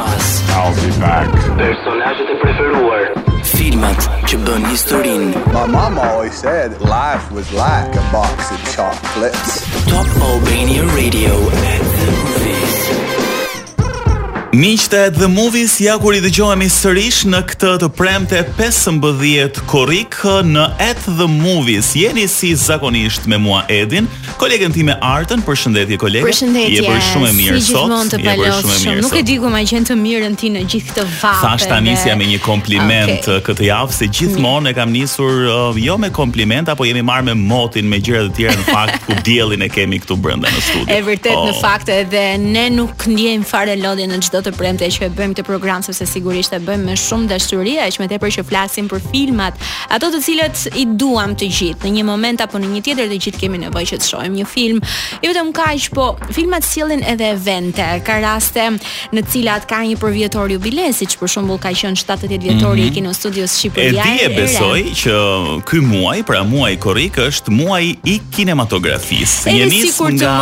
I'll be back. Personazhet e preferuar. Filmat që bën historinë. My mama always said life was like a box of chocolates. Top Albania Radio at the movies. Miq të At The Movies ja kur i dëgjohemi sërish në këtë të premte 15 korrik në At The Movies. Jeni si zakonisht me mua Edin, kolegen time Artën, përshëndetje kolege. Përshëndetje. Je bërë shumë e mirë ti sot. Gjithmonë të palosshëm. Nuk e di ku ma gjen të mirën ti në gjithë këtë vapë. Thashë ta nisja me një kompliment okay. Uh, këtë javë se gjithmonë e kam nisur uh, jo me kompliment apo jemi marrë me motin me gjëra të tjera në fakt ku diellin e kemi këtu brenda në studio. E vërtetë oh. në fakt edhe ne nuk ndjejmë fare lodhje në çdo të premte që e bëjmë këtë program sepse sigurisht e bëjmë me shumë dashuri, aq më tepër që flasim për filmat Ato të cilat i duam të gjithë në një moment apo në një tjetër të gjithë kemi nevojë që të shohim një film. Jo vetëm kaq, po filmat sjellin edhe evente, ka raste në të cilat ka një përvjetor jubile, siç për shembull ka qenë 70 vjetori mm -hmm. i Kinostudios Shqipëria. E di besoj që ky muaj, pra muaji korrik është muaji i kinematografisë. Një nismë nga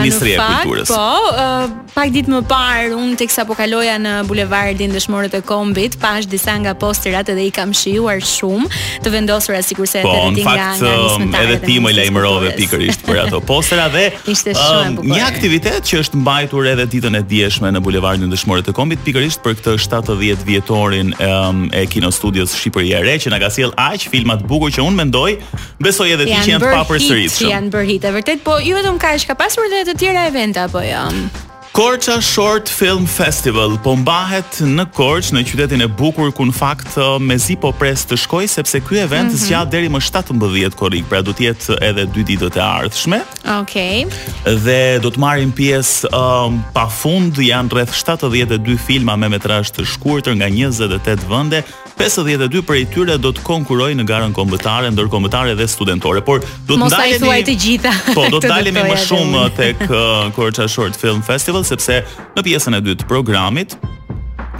Ministria e Kulturës. Po, uh, Pak ditë më parë, unë teksa po kaloja në bulevardin Dëshmorët e Kombit, pashë disa nga posterat dhe i kam shijuar shumë të vendosura sikurse po, edhe ti nga nga uh, nismëtarët. Edhe ti më lajmërove pikërisht për ato postera dhe ishte uh, shumë um, një aktivitet që është mbajtur edhe ditën e djeshme në bulevardin Dëshmorët e Kombit pikërisht për këtë 70 vjetorin um, e Kinostudios Shqipëria e Re që na ka sjellë aq filma të bukur që unë mendoj Besoj edhe ti që janë të papërsëritshëm. Janë bërë hit, e vërtetë, po jo vetëm kaq, ka pasur edhe të tjera evente apo jo. Korça Short Film Festival po mbahet në Korçë në qytetin e bukur ku në fakt uh, mezi po pres të shkoj sepse ky event mm -hmm. zgjat deri më 17 korrik, pra do të jetë edhe dy ditët e ardhshme. Okej. Okay. Dhe do të marrin pjesë um, pafund janë rreth 72 filma me metrazh të shkurtër nga 28 vende, pesëdhjetë e dy prej tyre do të konkurrojnë në garën kombëtare, ndërkombëtare dhe studentore, por do të ndalemi Mos i thuaj të gjitha. Po, do të ndalemi më shumë tek uh, Korça Short Film Festival sepse në pjesën e dytë të programit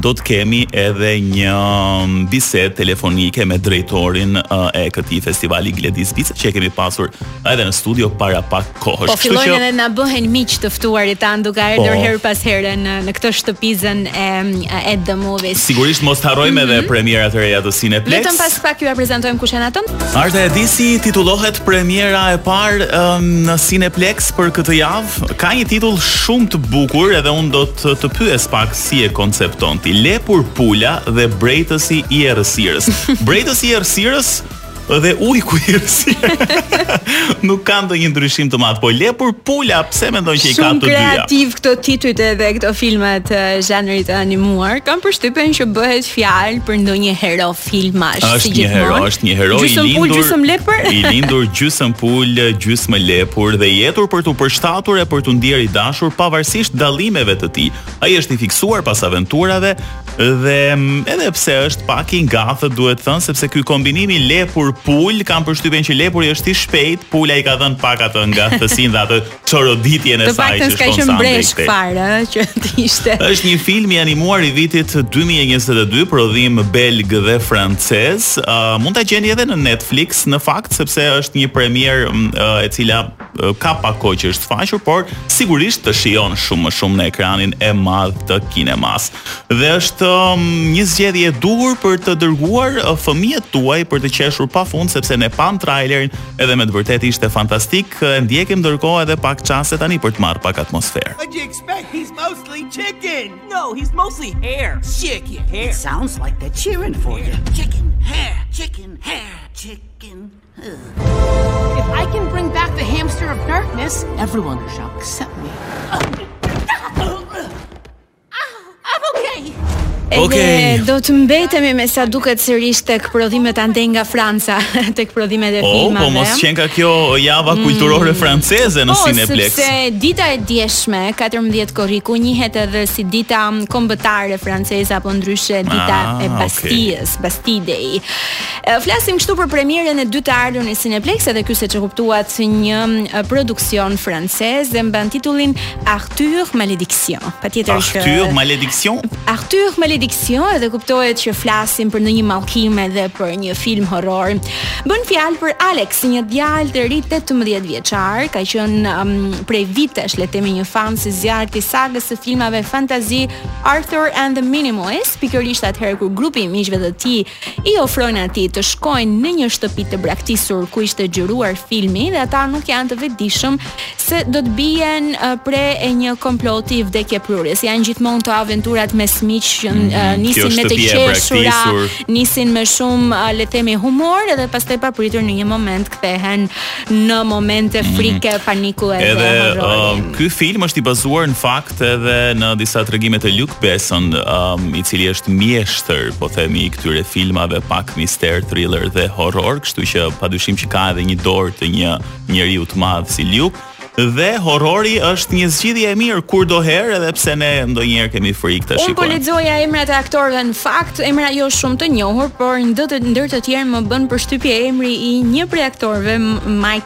do të kemi edhe një um, bisedë telefonike me drejtorin uh, e këtij festivali Gledis Bica që e kemi pasur edhe në studio para pak kohësh. Po fillojnë që... edhe na bëhen miq të ftuarit tanë duke ardhur po, herë pas here në në këtë shtëpizën e At The Movies. Sigurisht mos harrojmë mm -hmm. edhe mhm. premierat e reja të Cineplex. Vetëm pas pak jua prezantojmë kush janë ato. Arta e di si titullohet premiera e parë um, në Cineplex për këtë javë. Ka një titull shumë të bukur edhe unë do të të pyes pak si e koncepton ti. Lepurpula dhe brejtësi i errësirës. Brejtësi i errësirës Dhe uji ku i rësi. Nuk ka ndonjë ndryshim të madh, po lepurpula, pse mendon që i ka të dyja? Shumë kreativ këto titujt edhe këta filmat e zhanrit të animuar. Kam përshtypjen që bëhet fjalë për ndonjë hero filmash. Është një hero, është një hero i lindur. Gjysmë pulë, gjysmë lepur. I lindur gjysmë pulë, gjysmë lepur dhe i etur për t'u përshtatur e për t'u ndier i dashur pavarësisht dallimeve të tij. Ai është i fiksuar pas aventurave dhe mm, edhe pse është pak i ngathët duhet thënë sepse ky kombinimi lepur pulë kam përshtypjen që lepuri është i shpejt, pula i ka dhënë pak atë ngathësinë dhe atë çoroditjen e saj që shkon sa. Të paktën s'ka qenë breshkë fare ë që të ishte. Është një film i animuar i vitit 2022, prodhim belg dhe francez. Uh, mund ta gjeni edhe në Netflix në fakt sepse është një premierë uh, e cila ka pak kohë që është shfaqur, por sigurisht të shijon shumë më shumë në ekranin e madh të kinemasë. Dhe është um, një zgjedhje e duhur për të dërguar uh, fëmijët tuaj për të qeshur pafund sepse ne pamë trailerin edhe me të vërtetë ishte fantastik. E ndjekim ndërkohë edhe pak çaste tani për të marrë pak atmosferë. What do you expect? He's mostly chicken. No, he's mostly hare. Chickenhare. It sounds like they're cheering for you. Chickenhare, Chickenhare, chicken If I can bring back the hamster of darkness, everyone has to accept me. Okej. Do të mbetemi me sa duket sërish tek prodhimet andej nga Franca, tek prodhimet e oh, filmave. Po, po mos qenka kjo java mm. kulturore franceze në po, Cineplexx. Po, sepse dita e djeshme, 14 korriku, njihet edhe si dita kombëtare franceze apo ndryshe dita ah, e Bastijës, okay. Bastille Day. Flasim kështu për premierën e dytë të ardhur në Cineplexx, edhe ky siç e kuptuat një produksion francez dhe mban titullin Arthur Malédiction. Patjetër që Arthur Malédiction? Arthur Malédiction, edhe kuptohet që flasim për ndonjë mallkim edhe për një film horror. Bën fjalë për Alex, një djalë të ri 18 vjeçar, ka qenë um, prej vitesh, le të themi një fan i zjarrtë i sagës së filmave fantazi Arthur and the Minimoys, pikërisht atëherë kur grupi i miqve të tij i ofrojnë atij të shkojnë në një shtëpi të braktisur ku ishte xhiruar filmi dhe ata nuk janë të vetëdijshëm se do të bien pre e një komploti vdekjeprurës. Janë gjithmonë këto aventurat mes miqsh që mm -hmm. nisin me të qeshura, nisin me shumë le të themi humor edhe pastaj papritur në një moment kthehen në momente mhm. frike, mm -hmm. paniku edhe. Edhe uh, ky film është i bazuar në fakt Edhe në disa tregime të Luke Besson, um, i cili është mjeshtër, po themi, i këtyre filmave pak mister, thriller dhe horror, kështu që padyshim që ka edhe një dorë të një njeriu të madh si Luke, dhe horrori është një zgjidhje e mirë kurdoherë edhe pse ne ndonjëherë kemi frikë të shikojmë. Unë po lexoja emrat e aktorëve në fakt, emra jo shumë të njohur, por ndër të, ndër të tjerë më bën përshtypje emri i një prej aktorëve Mike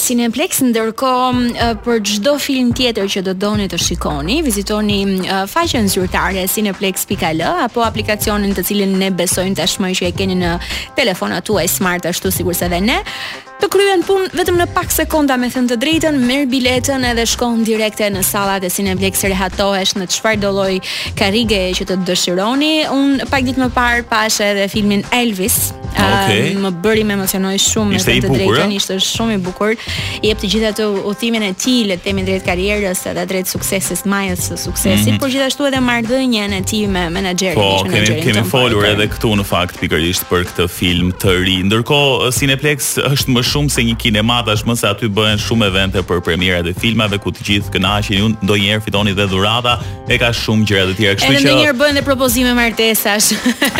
Cineplex, ndërkohë për çdo film tjetër që do doni të shikoni, vizitoni faqen zyrtare cineplex.al apo aplikacionin të cilin ne besojmë tashmë që e keni në telefonat tuaj smart ashtu sikurse dhe ne. Të kryen punë vetëm në pak sekonda me thënë të drejtën, merr biletën edhe shkon direkt në sallat e Cineplex rehatohesh në çfarëdolloj karrige që të dëshironi. Unë pak ditë më parë pashë edhe filmin Elvis, Okay. më bëri më emocionoi shumë ishte me të drejtën, ishte shumë i bukur. I jep të gjithë atë udhëtimin e tij, le të themi drejt karrierës edhe drejt suksesit, majës së suksesit, mm -hmm. por gjithashtu edhe marrëdhënien e tij me menaxherin po, e menaxherin. Po, kemi kemi folur edhe këtu në fakt pikërisht për këtë film të ri. Ndërkohë Cineplex është më shumë se një kinema tashmë se aty bëhen shumë evente për premierat e filmave ku të gjithë kënaqeni, ndonjëherë fitoni dhe dhurata. e ka shumë gjëra të tjera, kështu që Edhe ndonjëherë bëhen dhe propozime martesash.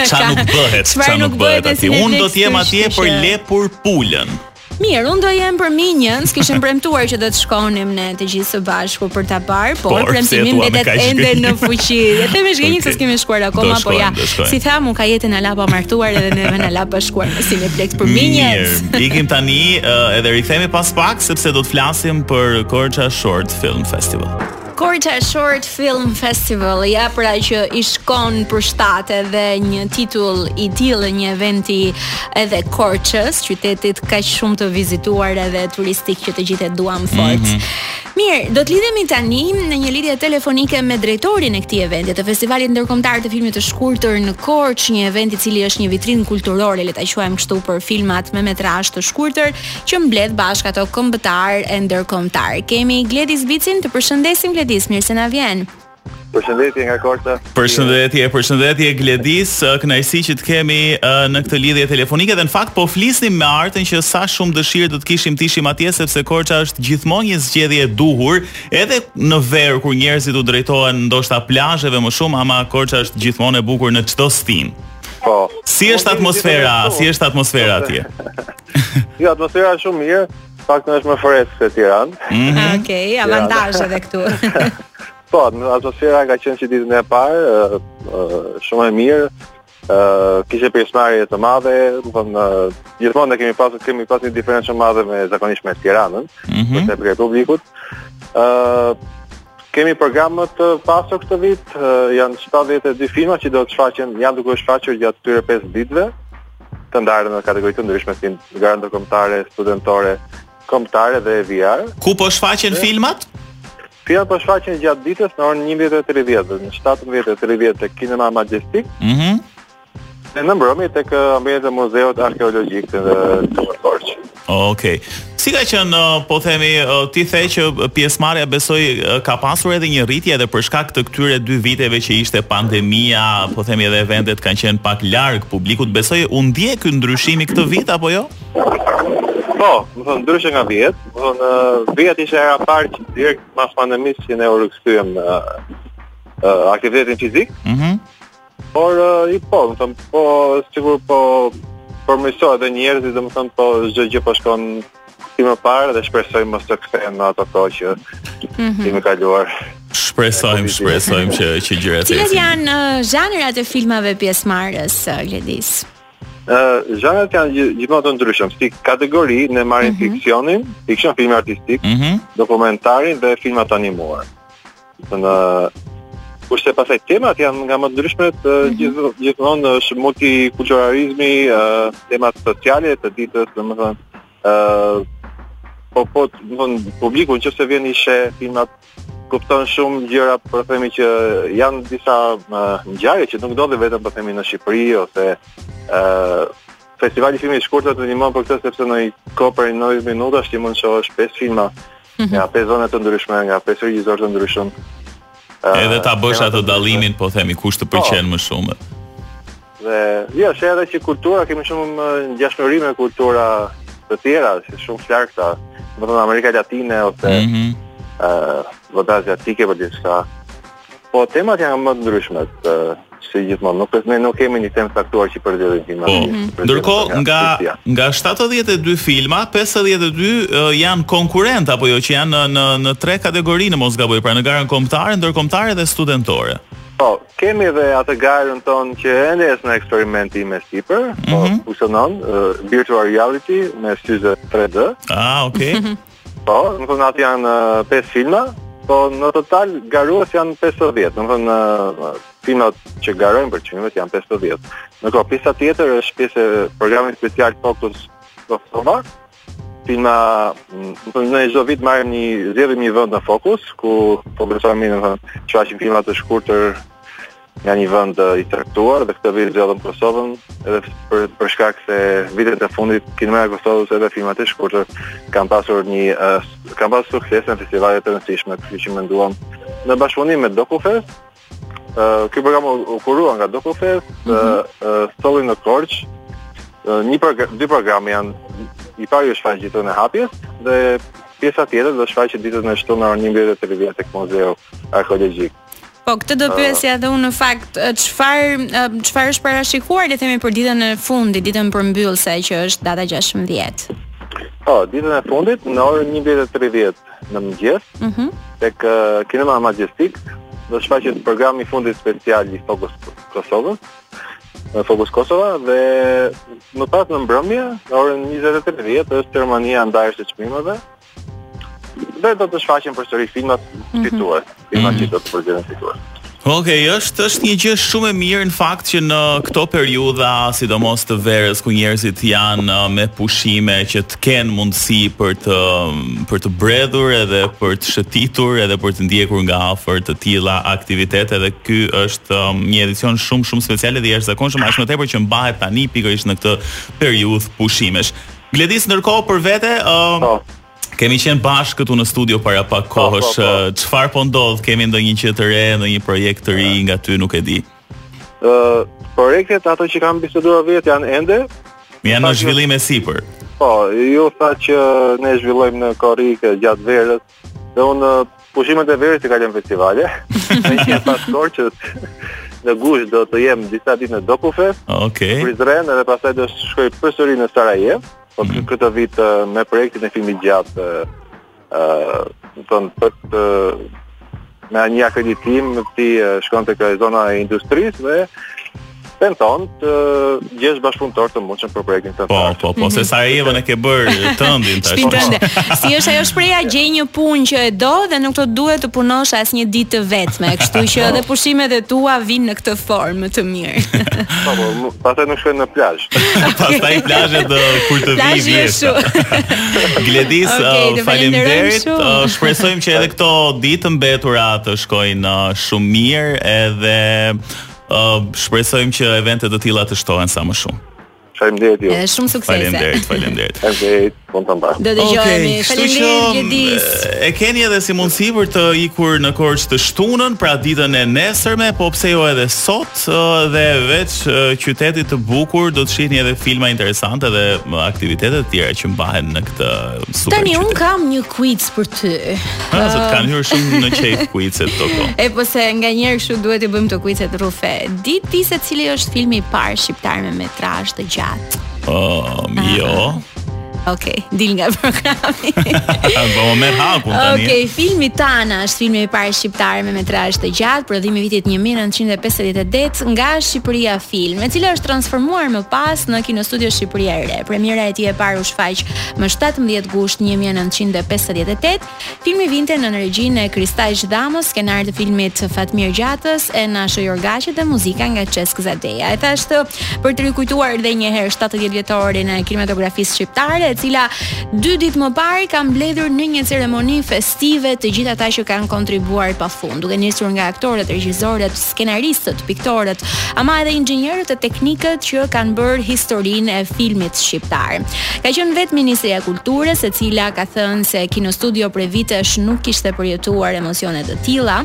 Ça nuk bëhet, ça nuk bëhet aty. Unë do të jem atje për lepur pulën. Mirë, unë do jem për Minions, kishim premtuar që do të shkonim ne të gjithë së bashku për ta parë, por, por premtimi mbetet ende në fuqi. E them me zgjidhje okay. se s'kemi shkuar akoma, po ja. Si tham, unë kam mbetur ala pa martuar edhe ne vënë ala pa shkuar në Cineplex për Minions. Mirë, ikim tani uh, edhe rikthehemi pas pak sepse do të flasim për Korça Short Film Festival. Korça Short Film Festival, ja pra që i shkon për shtat edhe një titull i tillë një eventi edhe Korçës, qytetit kaq shumë të vizituar edhe turistik që të gjithë e duam fort. Mm -hmm. Mirë, do të lidhemi tani në një lidhje telefonike me drejtorin e këtij eventi të Festivalit Ndërkombëtar të Filmit të Shkurtër në Korçë, një event i cili është një vitrinë kulturore, le ta quajmë kështu për filmat me metrazh të shkurtër. që mbledh bashkë ato kombëtar e ndërkombëtar. Kemi Gledis Vicin, të përshëndesim Gledis, mirë se na vjen. Përshëndetje nga Korça. Përshëndetje, përshëndetje Gledis, kënaqësi që të kemi në këtë lidhje telefonike dhe në fakt po flisnim me Artën që sa shumë dëshirë do të kishim të ishim atje sepse Korça është gjithmonë një zgjedhje e duhur, edhe në verë kur njerëzit u drejtohen ndoshta plazheve më shumë, ama Korça është gjithmonë e bukur në çdo stinë. Po. Si është atmosfera? Si është atmosfera atje? Jo, atmosfera është shumë mirë, faktikisht është më fresh se Tirana. Mm -hmm. Okej, okay, avantazh edhe këtu. po, atmosfera ka qenë që ditën e parë, uh, uh, shumë e mirë. Ë uh, kishte pjesëmarrje të madhe, domethënë gjithmonë ne kemi pasur kemi pasur një diferencë shumë madhe me zakonisht me Tiranën, mm -hmm. për sa i përket publikut. Ë uh, kemi program të pasur këtë vit, uh, janë 72 filma që do të shfaqen, janë duke u shfaqur gjatë këtyre 5 ditëve. të ndarë në kategori të ndryshme si gara ndërkombëtare, studentore, kombëtare dhe VR. Ku po shfaqen filmat? Filmat po shfaqen gjatë ditës në orën 11:30 dhe në 17:30 tek Kinema Majestic. Mhm. Dhe në mbrëmje tek ambientet e Muzeut Arkeologjik të Korçës. Okej. Si ka qenë, uh, po themi, uh, ti the që pjesëmarrja besoj uh, ka pasur edhe një rritje edhe për shkak të këtyre dy viteve që ishte pandemia, po themi edhe eventet kanë qenë pak larg publikut, besoj u ndje ky ndryshimi këtë vit apo jo? Po, domethënë, ndryshe nga vjet, domethënë, uh, vjet ishte hera e parë që direkt mas pandemisë që ne u rikthyem uh, uh, në aktivitetin fizik, mm -hmm. Por po, domethënë, po, sikur po përmirësohet edhe njerëzit, domethënë, po, çdo gjë po shkon si më parë dhe shpresoj mos të kthehen ato kohë që mm -hmm. kemi kaluar. Shpresojm, shpresojm që që gjërat të. Cilat janë uh, zhanrat e filmave pjesëmarrës uh, Gledis? Ë, uh, zhanrat janë gjithmonë të ndryshëm. Si kategori ne marrim mm -hmm. fiksionin, fiksion film artistik, mm -hmm. dokumentarin dhe filmat e animuar. Kurse pastaj temat janë nga më të ndryshmet mm -hmm. gjithmonë gjith është multikulturalizmi, uh, temat sociale të ditës, domethënë ë uh, po po domethënë publiku nëse vjen i sheh filmat kupton shumë gjëra po themi që janë disa uh, ngjarje që nuk ndodhin vetëm po themi në Shqipëri ose ë uh, festivali i filmit të shkurtër të ndihmon për këtë sepse në kohë për 90 minuta ti mund të shohësh 5 filma mm -hmm. nga pesë zona të ndryshme, nga pesë regjisorë të ndryshëm. Uh, edhe ta bësh atë dallimin, po themi kush të po. pëlqen më shumë. Dhe jo, është edhe që kultura kemi shumë ngjashmëri me kultura të tjera, si shumë të largëta, domethënë Amerika Latine, ose mm -hmm. uh, vendet aziatike për diçka. Po temat janë më të ndryshmet si gjithmonë. Nuk ne nuk kemi një temë të caktuar që përzgjedhim filma. Po. Mhm. Ndërkohë nga nga 72 filma, 52 janë konkurrentë apo jo që janë në në në tre kategori në mos gaboj, pra në garën kombëtare, ndërkombëtare dhe studentore. Po, kemi edhe atë garën tonë që ende është në eksperimentim e sipër, po mm -hmm. funksionon uh, virtual reality me syze 3D. Ah, okay. Po, domethënë ato janë 5 filma, po në total garuës janë 50, domethënë filmat që garojnë për çmimet janë 50. Ndërkohë, pjesa tjetër është pjesë e programit special Fokus Kosova, filma, domethënë ne çdo vit marrim, zgjedhim një vend në fokus, ku fokusohemi domethënë që shfaqim filma të shkurtër nga një vend i caktuar dhe këtë vit zgjodhëm Kosovën edhe për për shkak se vitet e fundit kinemaja e Kosovës edhe filmat e shkurtër kanë pasur një uh, kanë pasur sukses në festivale të rëndësishme, kështu që menduam në bashkëpunim me DokuFest, uh, ky program u kurua nga DokuFest, mm -hmm. uh, solli në Korçë. Uh, një program, dy programe janë i pari u shfaq ditën e hapjes dhe pjesa tjetër do shfaqet ditën e shtunë në orën 11:30 tek Muzeu Arkeologjik. Po këtë do pyesja edhe unë në fakt, çfarë çfarë është parashikuar le të themi për ditën e fundit, ditën përmbyllëse që është data 16. Po, ditën e fundit në orën 11:30 në mëngjes. Mhm. Mm tek Kinema Majestic do të shfaqet programi i fundit special i Fokus Kosovës. Në Fokus Kosova dhe më pas në mbrëmje, në orën 20:30 është ceremonia e ndarjes së çmimeve Dhe do të shfaqen përsëri filmat mhm. fitues, mm -hmm. filmat që mhm. do të përzgjidhen fitues. Ok, është është një gjë shumë e mirë në fakt që në këto periudha, sidomos të verës ku njerëzit janë uh, me pushime që të kenë mundësi për të për të bredhur edhe për të shëtitur edhe për të ndjekur nga afër të tilla aktivitete dhe ky është um, një edicion shumë shumë special dhe i jashtëzakonshëm aq më tepër që mbahet tani pikërisht në këtë periudhë pushimesh. Gledis ndërkohë për vete, ë Po. kemi qenë bashkë këtu në studio para pak Po, po, kohësh. po. ë, Çfarë po ndodh? Kemi ndonjë gjë të re, ndonjë projekt të ri nga ty, nuk e di. Ë, projektet ato që kam biseduar vetë janë ende. Janë në zhvillim e sipër. Po, u tha që ne zhvillojmë në korrik e gjatë verës, Dhe unë pushimet e verës i kaloj në festivale. Domethënë pas Korçës në gusht do të jem disa ditë në Dokufest. Okej. Okay. Prizren dhe pastaj do të shkoj përsëri në Sarajevë. Po mm -hmm. këtë vit me projektin e filmit të gjatë ë uh, uh, për të Me një akreditim ti shkon tek zona e industrisë dhe tenton të gjesh bashkëpunëtor të mundshëm për projektin tënd. Po, po, po, Sarajevën e ke bër tëndin tash. Shpinë tënde. Si është ajo shprehja gjej një punë që e do dhe nuk do duhet të punosh asnjë ditë të vetme, kështu që edhe pushimet e tua vijnë në këtë formë të mirë. Po, po, pastaj nuk shkoj në plazh. Pastaj plazhet kur të vijë vjeshta. Gledis, okay, uh, faleminderit. Uh, shpresojmë që edhe këto ditë të mbetura të shkojnë uh, shumë mirë edhe uh, shpresojmë që evente të tilla të shtohen sa më shumë. Faleminderit ju. Shumë suksese. Faleminderit, faleminderit. Faleminderit. Mund ta mbaj. Do dëgjohemi. Okay, Faleminderit Gledis. E keni edhe si mundësi për të ikur në Korçë të shtunën, pra ditën e nesërme, po pse jo edhe sot dhe veç qytetit të bukur do të shihni edhe filma interesante dhe aktivitete të tjera që mbahen në këtë super. Tani un kam një quiz për ty. Ha, sot kanë hyrë shumë në qejf quizet këto. Po. E po se nganjëherë kështu duhet të bëjmë të quizet rrufe. Di ti se cili është filmi i parë shqiptar me metrazh të gjatë? Oh, jo. Ok, dil nga programi. Po më merr hakun tani. Ok, filmi Tana është filmi i parë shqiptar me metrazh të gjatë, prodhim i vitit 1958 nga Shqipëria Film, e cila është transformuar më pas në Kinostudio Shqipëria e Re. Premiera e tij e parë u shfaq më 17 gusht 1958. Filmi vinte nën regjinë e Kristaq Dhamos, skenar të filmit Fatmir Gjatës e Nasho Jorgaqit dhe muzika nga Çesk Zadeja. E thashë këtë për të rikujtuar edhe një herë 70 vjetorin e kinematografisë shqiptare, e cila dy ditë më parë ka mbledhur në një ceremoni festive të gjithë ata që kanë kontribuar pafund, duke nisur nga aktorët, regjisorët, skenaristët, piktorët, ama edhe inxhinierët e teknikët që kanë bërë historinë e filmit shqiptar. Ka qenë vetë Ministria e Kulturës, e cila ka thënë se Kinostudio prej vitesh nuk kishte përjetuar emocione të tilla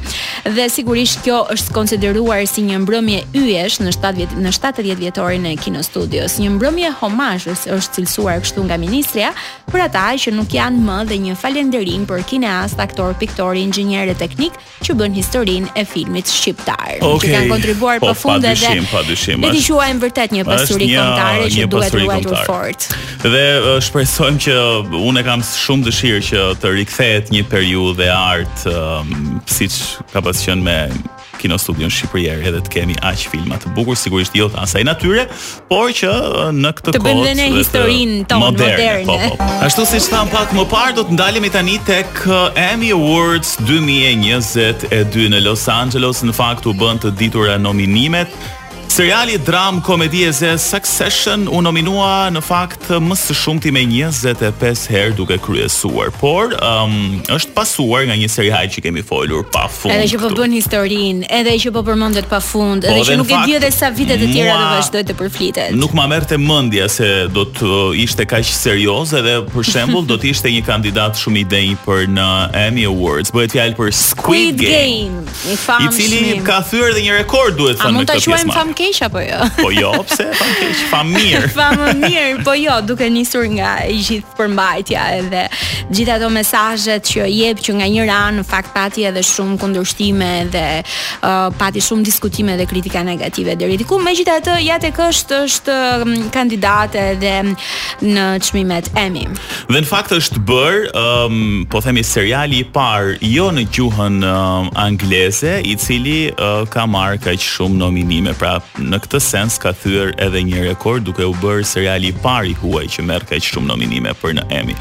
dhe sigurisht kjo është konsideruar si një mbrëmje yjesh në 70 në 70 vjetorin e Kinostudios. Një mbrëmje homazhesh është cilësuar kështu nga ministria për ata që nuk janë më dhe një falënderim për kineastë, aktorë, piktorë, inxhinierë e teknikë që bënë historinë e filmit shqiptar, okay. që kanë kontribuuar po, pafund edhe. Padyshim, padyshim. Le ta quajmë vërtet një pasuri kombëtare që duhet ruajtur fort. Dhe uh, shpresojmë që unë e kam shumë dëshirë që të rikthehet një periudhë e artë, um, siç ka pas qenë me Kinostudion Shqipëria e Re edhe të kemi aq filma të bukur sigurisht jo të asaj natyre por që në këtë kohë të bëjmë ne historinë tonë moderne. Po, po. Ashtu siç thamë pak më parë do të ndalemi tani tek Emmy Awards 2022 në Los Angeles, në fakt u bënë të ditura nominimet. Seriali dramë komedi e zezë Succession u nominua në fakt më së shumti me 25 herë duke kryesuar, por um, është pasuar nga një serial që kemi folur pa fund. Edhe që po bën historinë, edhe që po përmendet pa fund, po, edhe që nuk e di edhe sa vite të tjera do vazhdojë të përflitet. Nuk ma merrte mendja se do të uh, ishte kaq serioz edhe për shembull do të ishte një kandidat shumë i denjë për në Emmy Awards. Bëhet fjalë për Squid, Squid Game. Game. I famshmi. I cili ka thyer edhe një rekord duhet thënë në këtë pjesë. A mund ta quajmë famëkeq apo jo? Po jo, pse famëkeq, famëmirë. Famëmirë, po jo, duke nisur nga e gjithë përmbajtja edhe gjithë ato mesazhet që jep që nga njëra anë në fakt pati edhe shumë kundërshtime dhe uh, pati shumë diskutime dhe kritika negative deri diku. Megjithatë, ja tek është është um, kandidate dhe në çmimet Emmy. Dhe në fakt është bërë, um, po themi seriali i parë jo në gjuhën uh, angleze, i cili uh, ka marrë kaq shumë nominime. Pra, në këtë sens ka thyer edhe një rekord duke u bërë seriali i parë i huaj që merr kaq shumë nominime për në Emmy.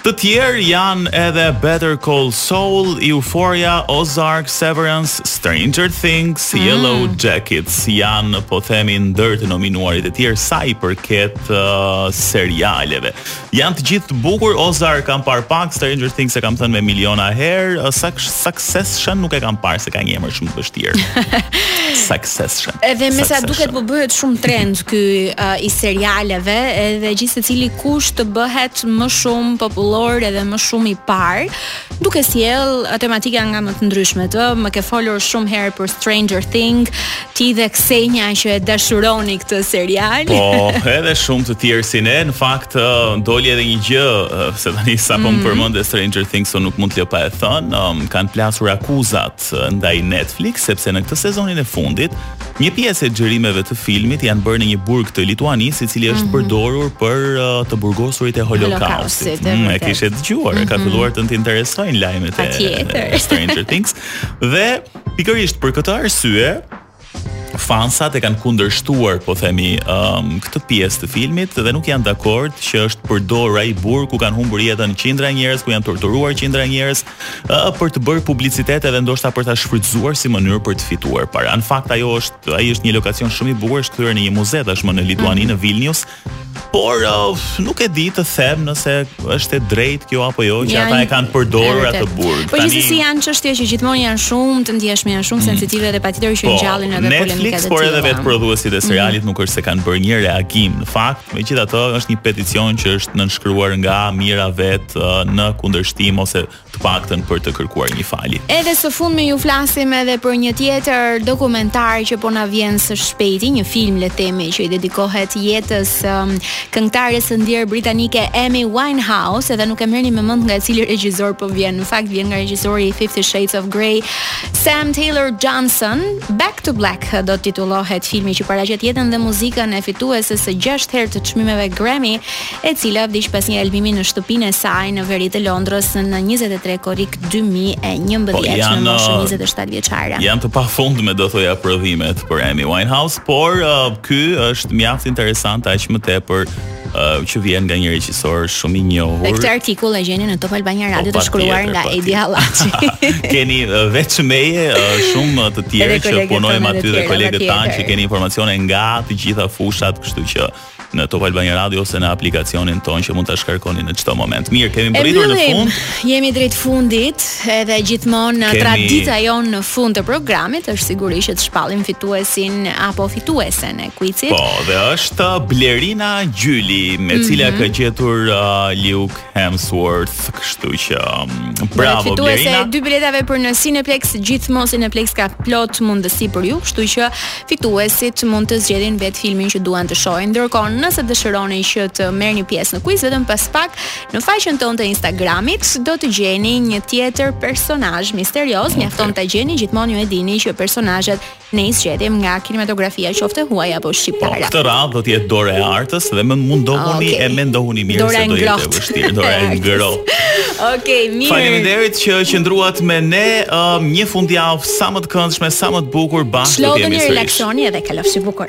Të tjerë janë edhe Better Call Saul, Euphoria, Ozark, Severance, Stranger Things, mm. Yellowjackets janë po themi ndër të nominuarit e tjerë sa i përket uh, serialeve. Janë të gjithë të bukur, Ozark kam parë pak, Stranger Things e kam thënë me miliona herë, uh, Succession nuk e kam parë se ka një emër shumë të vështirë. Succession. Edhe me sa duket po bëhet shumë trend ky uh, i serialeve, edhe gjithsecili kush të bëhet më shumë popullor edhe më shumë i parë, duke sjellë tematika nga më të ndryshmet. Ë, më ke folur shumë herë për Stranger Things, ti dhe Ksenja që e dashuroni këtë serial. Po, edhe shumë të tjerë si ne, në fakt doli edhe një gjë, se tani sapo më përmende Stranger Things, unë nuk mund të lë pa e thënë, um, kanë plasur akuzat ndaj Netflix sepse në këtë sezonin e fundit Një pjesë e xhirimeve të filmit janë bërë në një burg të Lituanisë, i cili është mhm. përdorur për uh, të burgosurit e Holokaustit. Mm, e kishe dëgjuar, mm -hmm. ka mhm. filluar të të interesojnë lajmet e, e Stranger Things dhe pikërisht për këtë arsye fansat e kanë kundërshtuar, po themi, um, këtë pjesë të filmit dhe nuk janë dakord që është përdorur ai burg ku kanë humbur jetën qindra njerëz, ku janë torturuar qindra njerëz, ë për të bërë publicitet edhe ndoshta për ta shfrytëzuar si mënyrë për të fituar para. Në fakt ajo është ai është një lokacion shumë i bukur, është kthyer në një muze tashmë në Lituani në Vilnius. Por uh, nuk e di të them nëse është e drejtë kjo apo jo që ata e kanë përdorur atë burg. Po gjithsesi janë çështje që gjithmonë janë shumë të ndjeshme, janë shumë mm. sensitive dhe patjetër që po, ngjallin edhe polemikat e tjera. Netflix por edhe vetë prodhuesit e mm. serialit nuk është se kanë bërë një reagim në fakt Megjithatë, është një peticion që është nënshkruar nga mijëra vetë në kundërshtim ose të paktën për të kërkuar një falje. Edhe së fundmi ju flasim edhe për një tjetër dokumentar që po na vjen së shpejti, një film le të themi që i dedikohet jetës um, këngëtares së ndjerë britanike Amy Winehouse, edhe nuk e merrni me mend nga cili regjisor po vjen. Në fakt vjen nga regjisori i Fifty Shades of Grey, Sam Taylor Johnson, Back to Black. Black do të titullohet filmi që paraqet jetën dhe muzikën e fitueses së 6 herë të çmimeve Grammy, e cila vdiq pas një helmimi në shtëpinë e saj në veri të Londrës në 23 korrik 2011 në moshën 27 uh, vjeçare. Janë të pafundme do thoja prodhimet për Amy Winehouse, por uh, ky është mjaft interesant aq më tepër uh, që vjen nga një regjisor shumë i njohur. Dhe këtë artikull e gjeni në Top Albania Radio të shkruar nga Edi Hallaçi. keni uh, veç meje uh, shumë të tjerë që punojmë aty dhe kolegët tanë që keni informacione nga të gjitha fushat, kështu që në Top Albania Radio ose në aplikacionin tonë që mund ta shkarkoni në çdo moment. Mirë, kemi mbërritur në fund. Jemi drejt fundit, edhe gjithmonë ne kemi... tradita jonë në fund të programit është sigurisht që të shpallim fituesin apo fituesen e Kuicit. Po, dhe është uh, Blerina Gjyli, e mhm. cila mm -hmm. ka gjetur uh, Luke Hemsworth, kështu që um, bravo Blerina. Je fituese e dy biletave për në Cineplex, gjithmonë Cineplex ka plot mundësi për ju, kështu që fituesit mund të zgjedhin vetë filmin që duan të shohin. Ndërkohë, nëse dëshironi që të merrni pjesë në kuic vetëm pas pak në faqen tonë të Instagramit, do të gjeni një tjetër personazh misterioz, okay. mjafton ta gjeni gjithmonë ju e dini që personazhet Ne i zgjedhim nga kinematografia qoftë e huaj apo shqiptare. Po, këtë radhë do të jetë dora e Artës dhe mundohuni okay. e mendohuni mirë se do jetë e vështirë. Dora e ngrohtë. Okej, okay, mirë. Faleminderit që qëndruat me ne um, një fundjavë sa më të këndshme, sa më të bukur bashkë do të jemi sërish. Çlodhuni, relaksohuni edhe kalofshi bukur.